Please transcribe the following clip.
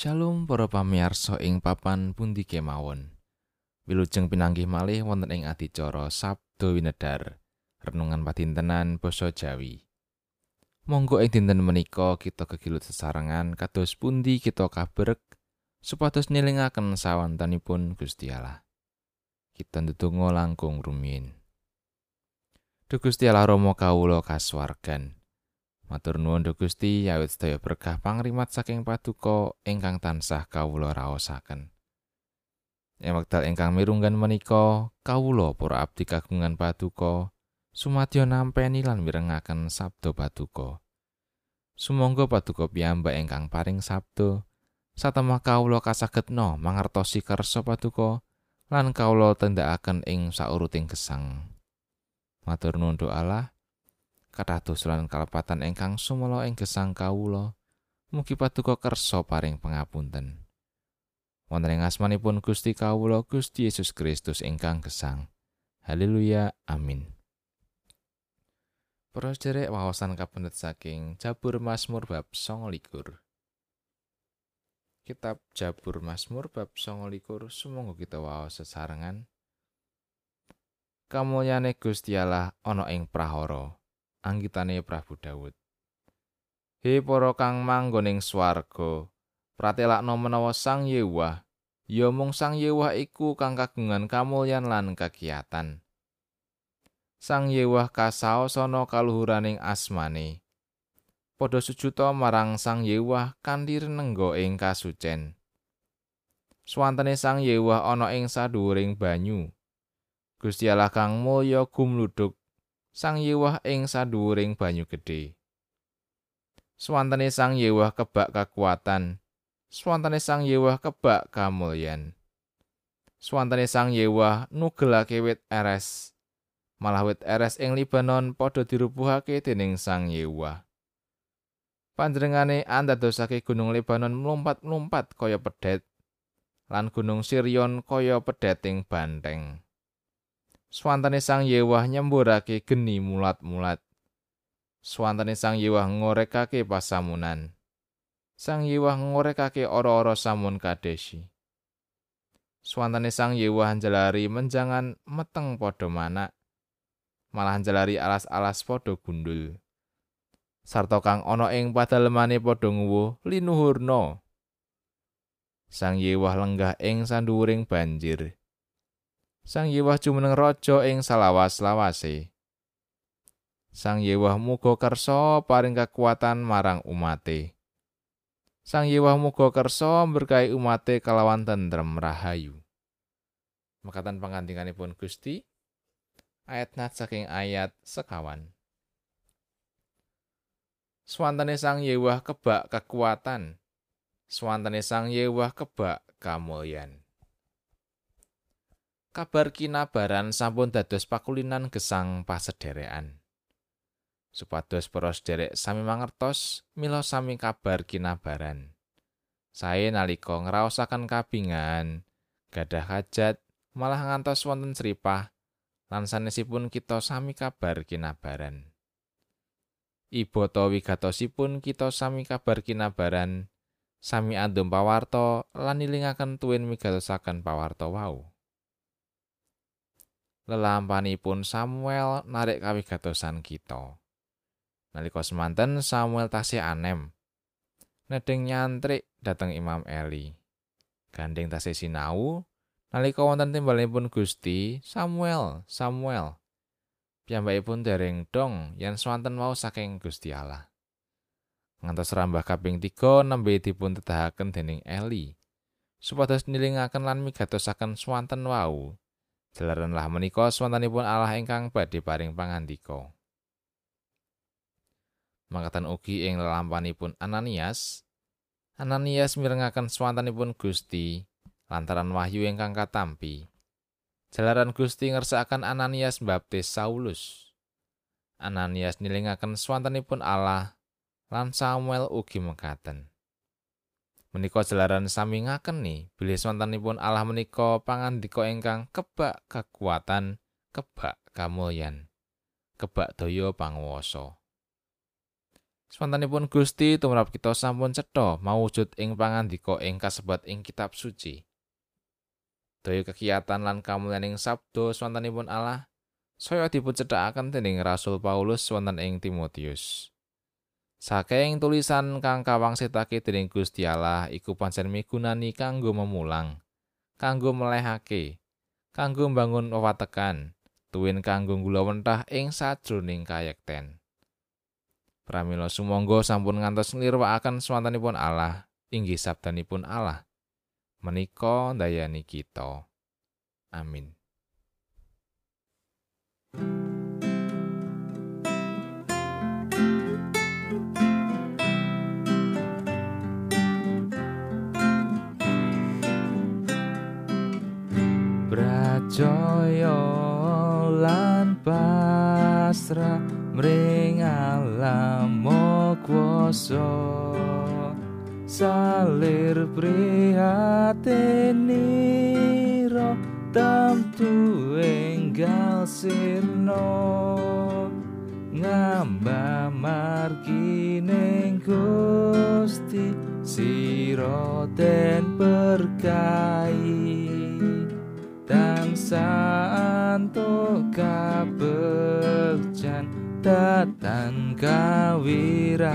Shalom para pamirsa ing papan pundi kemawon. Wilujeng pinanggih malih wonten ing adicara Sabdo Winedar, renungan padintenan basa Jawi. Monggo ing dinten menika kita kegilut sesarengan kados pundi kita kaberek supados nilingaken sawantanipun Gusti Allah. Kita ndedonga langkung rumiyin. Duh Gusti Allah Rama kawula kasuwargan. Matur nuwun Duh Gusti awit sedaya berkah pangrimat saking paduka ingkang tansah kawula raosaken. Ing wekdal ingkang mirunggan menika, kawula para abdi kagungan paduka sumadyo nampi lan mirengaken sabda paduka. Sumangga paduka piyambak ingkang paring sabda satemah kawula kasagetna mangertosi kersa paduka lan kawula tendakaken ing sauruting gesang. Matur nuwun Allah. Kathah dosa kalepatan ingkang sumela ing gesang kawula mugi paduka kersa paring pangapunten wonten ing asmanipun Gusti kawula Gusti Yesus Kristus ingkang gesang. Haleluya amin. Para derek wawasan kapendet saking Jabur Mazmur bab 29 Kitab Jabur Mazmur bab 29 sumangga kita waos sesarengan. Kamulyane Gusti Allah ana ing prahara anggitane Prabu Daud. He para kang manggon ing swarga, pratelakno menawa Sang Yewah, ya mung Sang Yewah iku kang kagungan kamulyan lan kakiyatan. Sang Yewah kasaosana kaluhuraning asmane. Padha sujuta marang Sang Yewah kanthi renengga ing kasucen. Swantene Sang Yewah ana ing sadhuwuring banyu. Gusti Allah kang mulya gumludhuk Sang Yewah ing sadhuwuring banyu gedhe. Swantene Sang Yewah kebak kekuatan. Swantene Sang Yewah kebak kamulyan. Swantene Sang Yewah nugelake wit eres. Malah wit eres ing Libanon padha dirubuhake dening Sang Yewah. Panjenengane andadosake gunung Libanon mlumpat-mlumpat kaya pedhet lan gunung Sirion kaya pedheting banteng. Swantane Sang Yewah nyemburake geni mulat-mulat. Swantane Sang Yewah ngorekake pasamunan. Sang Yewah ngorekake ora-ora samun kadesi. Swantane Sang Yewah njelari menjangan meteng padha manak. Malah njelari alas-alas padha gundul. Sarta kang ana ing padalemane padha nguwuh linuhurna. Sang Yewah lenggah ing sanduwuring banjir. Sang Yewah jumeneng raja ing salawas-lawase. Sang Yewah muga kersa paring kekuatan marang umate. Sang Yewah muga kersa berkahi umate kalawan tentrem rahayu. Makatan pangantinganipun Gusti ayat nat saking ayat sekawan. Swantane Sang Yewah kebak kekuatan. Swantane Sang Yewah kebak kamulyan. Kabar kinabaran sampun dados pakulinan gesang pasederekan. Supados para sederek sami mangertos mila sami kabar kinabaran. Sae nalika ngraosaken kabingan, gadah hajat, malah ngantos wonten sripah lan sanesipun kita sami kabar kinabaran. Ibo to wigatosipun kita sami kabar kinabaran, sami andum pawarto lan nilingaken tuwin migatosaken pawarto wau. Lelampanipun Samuel narik kawigatosan kita. Nalika semanten Samuel tasih anem. Nedeng nyantrik dateng Imam Eli. Gandeng tasih sinau, nalika wonten timbalanipun Gusti, Samuel, Samuel. Piyambakipun dereng dong yen swanten mau saking Gusti Allah. Ngantos rambah kaping 3 nembe dipun tedahaken dening Eli. Supados nilingaken lan migatosaken swanten wau Jelarenlah menika swantanipun Allah ingkang badhe paring pangandika. Mangkatan ugi ing lelampanipun Ananias, Ananias mirengaken swantanipun Gusti lantaran wahyu ingkang katampi. Jalaran Gusti ngersakaken Ananias baptis Saulus. Ananias nilingaken swantanipun Allah lan Samuel ugi mekaten. Menika jelaran sami ngakeni bilih sontenipun Allah menika pangandika ingkang kebak kekuatan kebak kamulyan kebak daya panguwasa Swantanipun Gusti tumrap kita sampun cetha mawujud ing pangandika ing kasebat ing kitab suci. Daya kegiatan lan kamulyaning sabda swantanipun Allah saya dipun cedhakaken dening Rasul Paulus wonten ing Timotius. Saking tulisan kang kawangsetake dening Gusti Allah iku pancen migunani kanggo memulang, kanggo melehake, kanggo mbangun wewatekan, tuwin kanggo gula wentah ing sajroning kayekten. Pramila sumangga sampun ngantos nglirwakaken swantenipun Allah, inggih sabdanipun Allah. Menika dayani kita. Amin. Brajaya lan pasrah mring alam kuasa salir prihatiniro tamtu enggal sirno ngamba margi ning Gusti sira den berkahi santo kabejan datang kawirangan.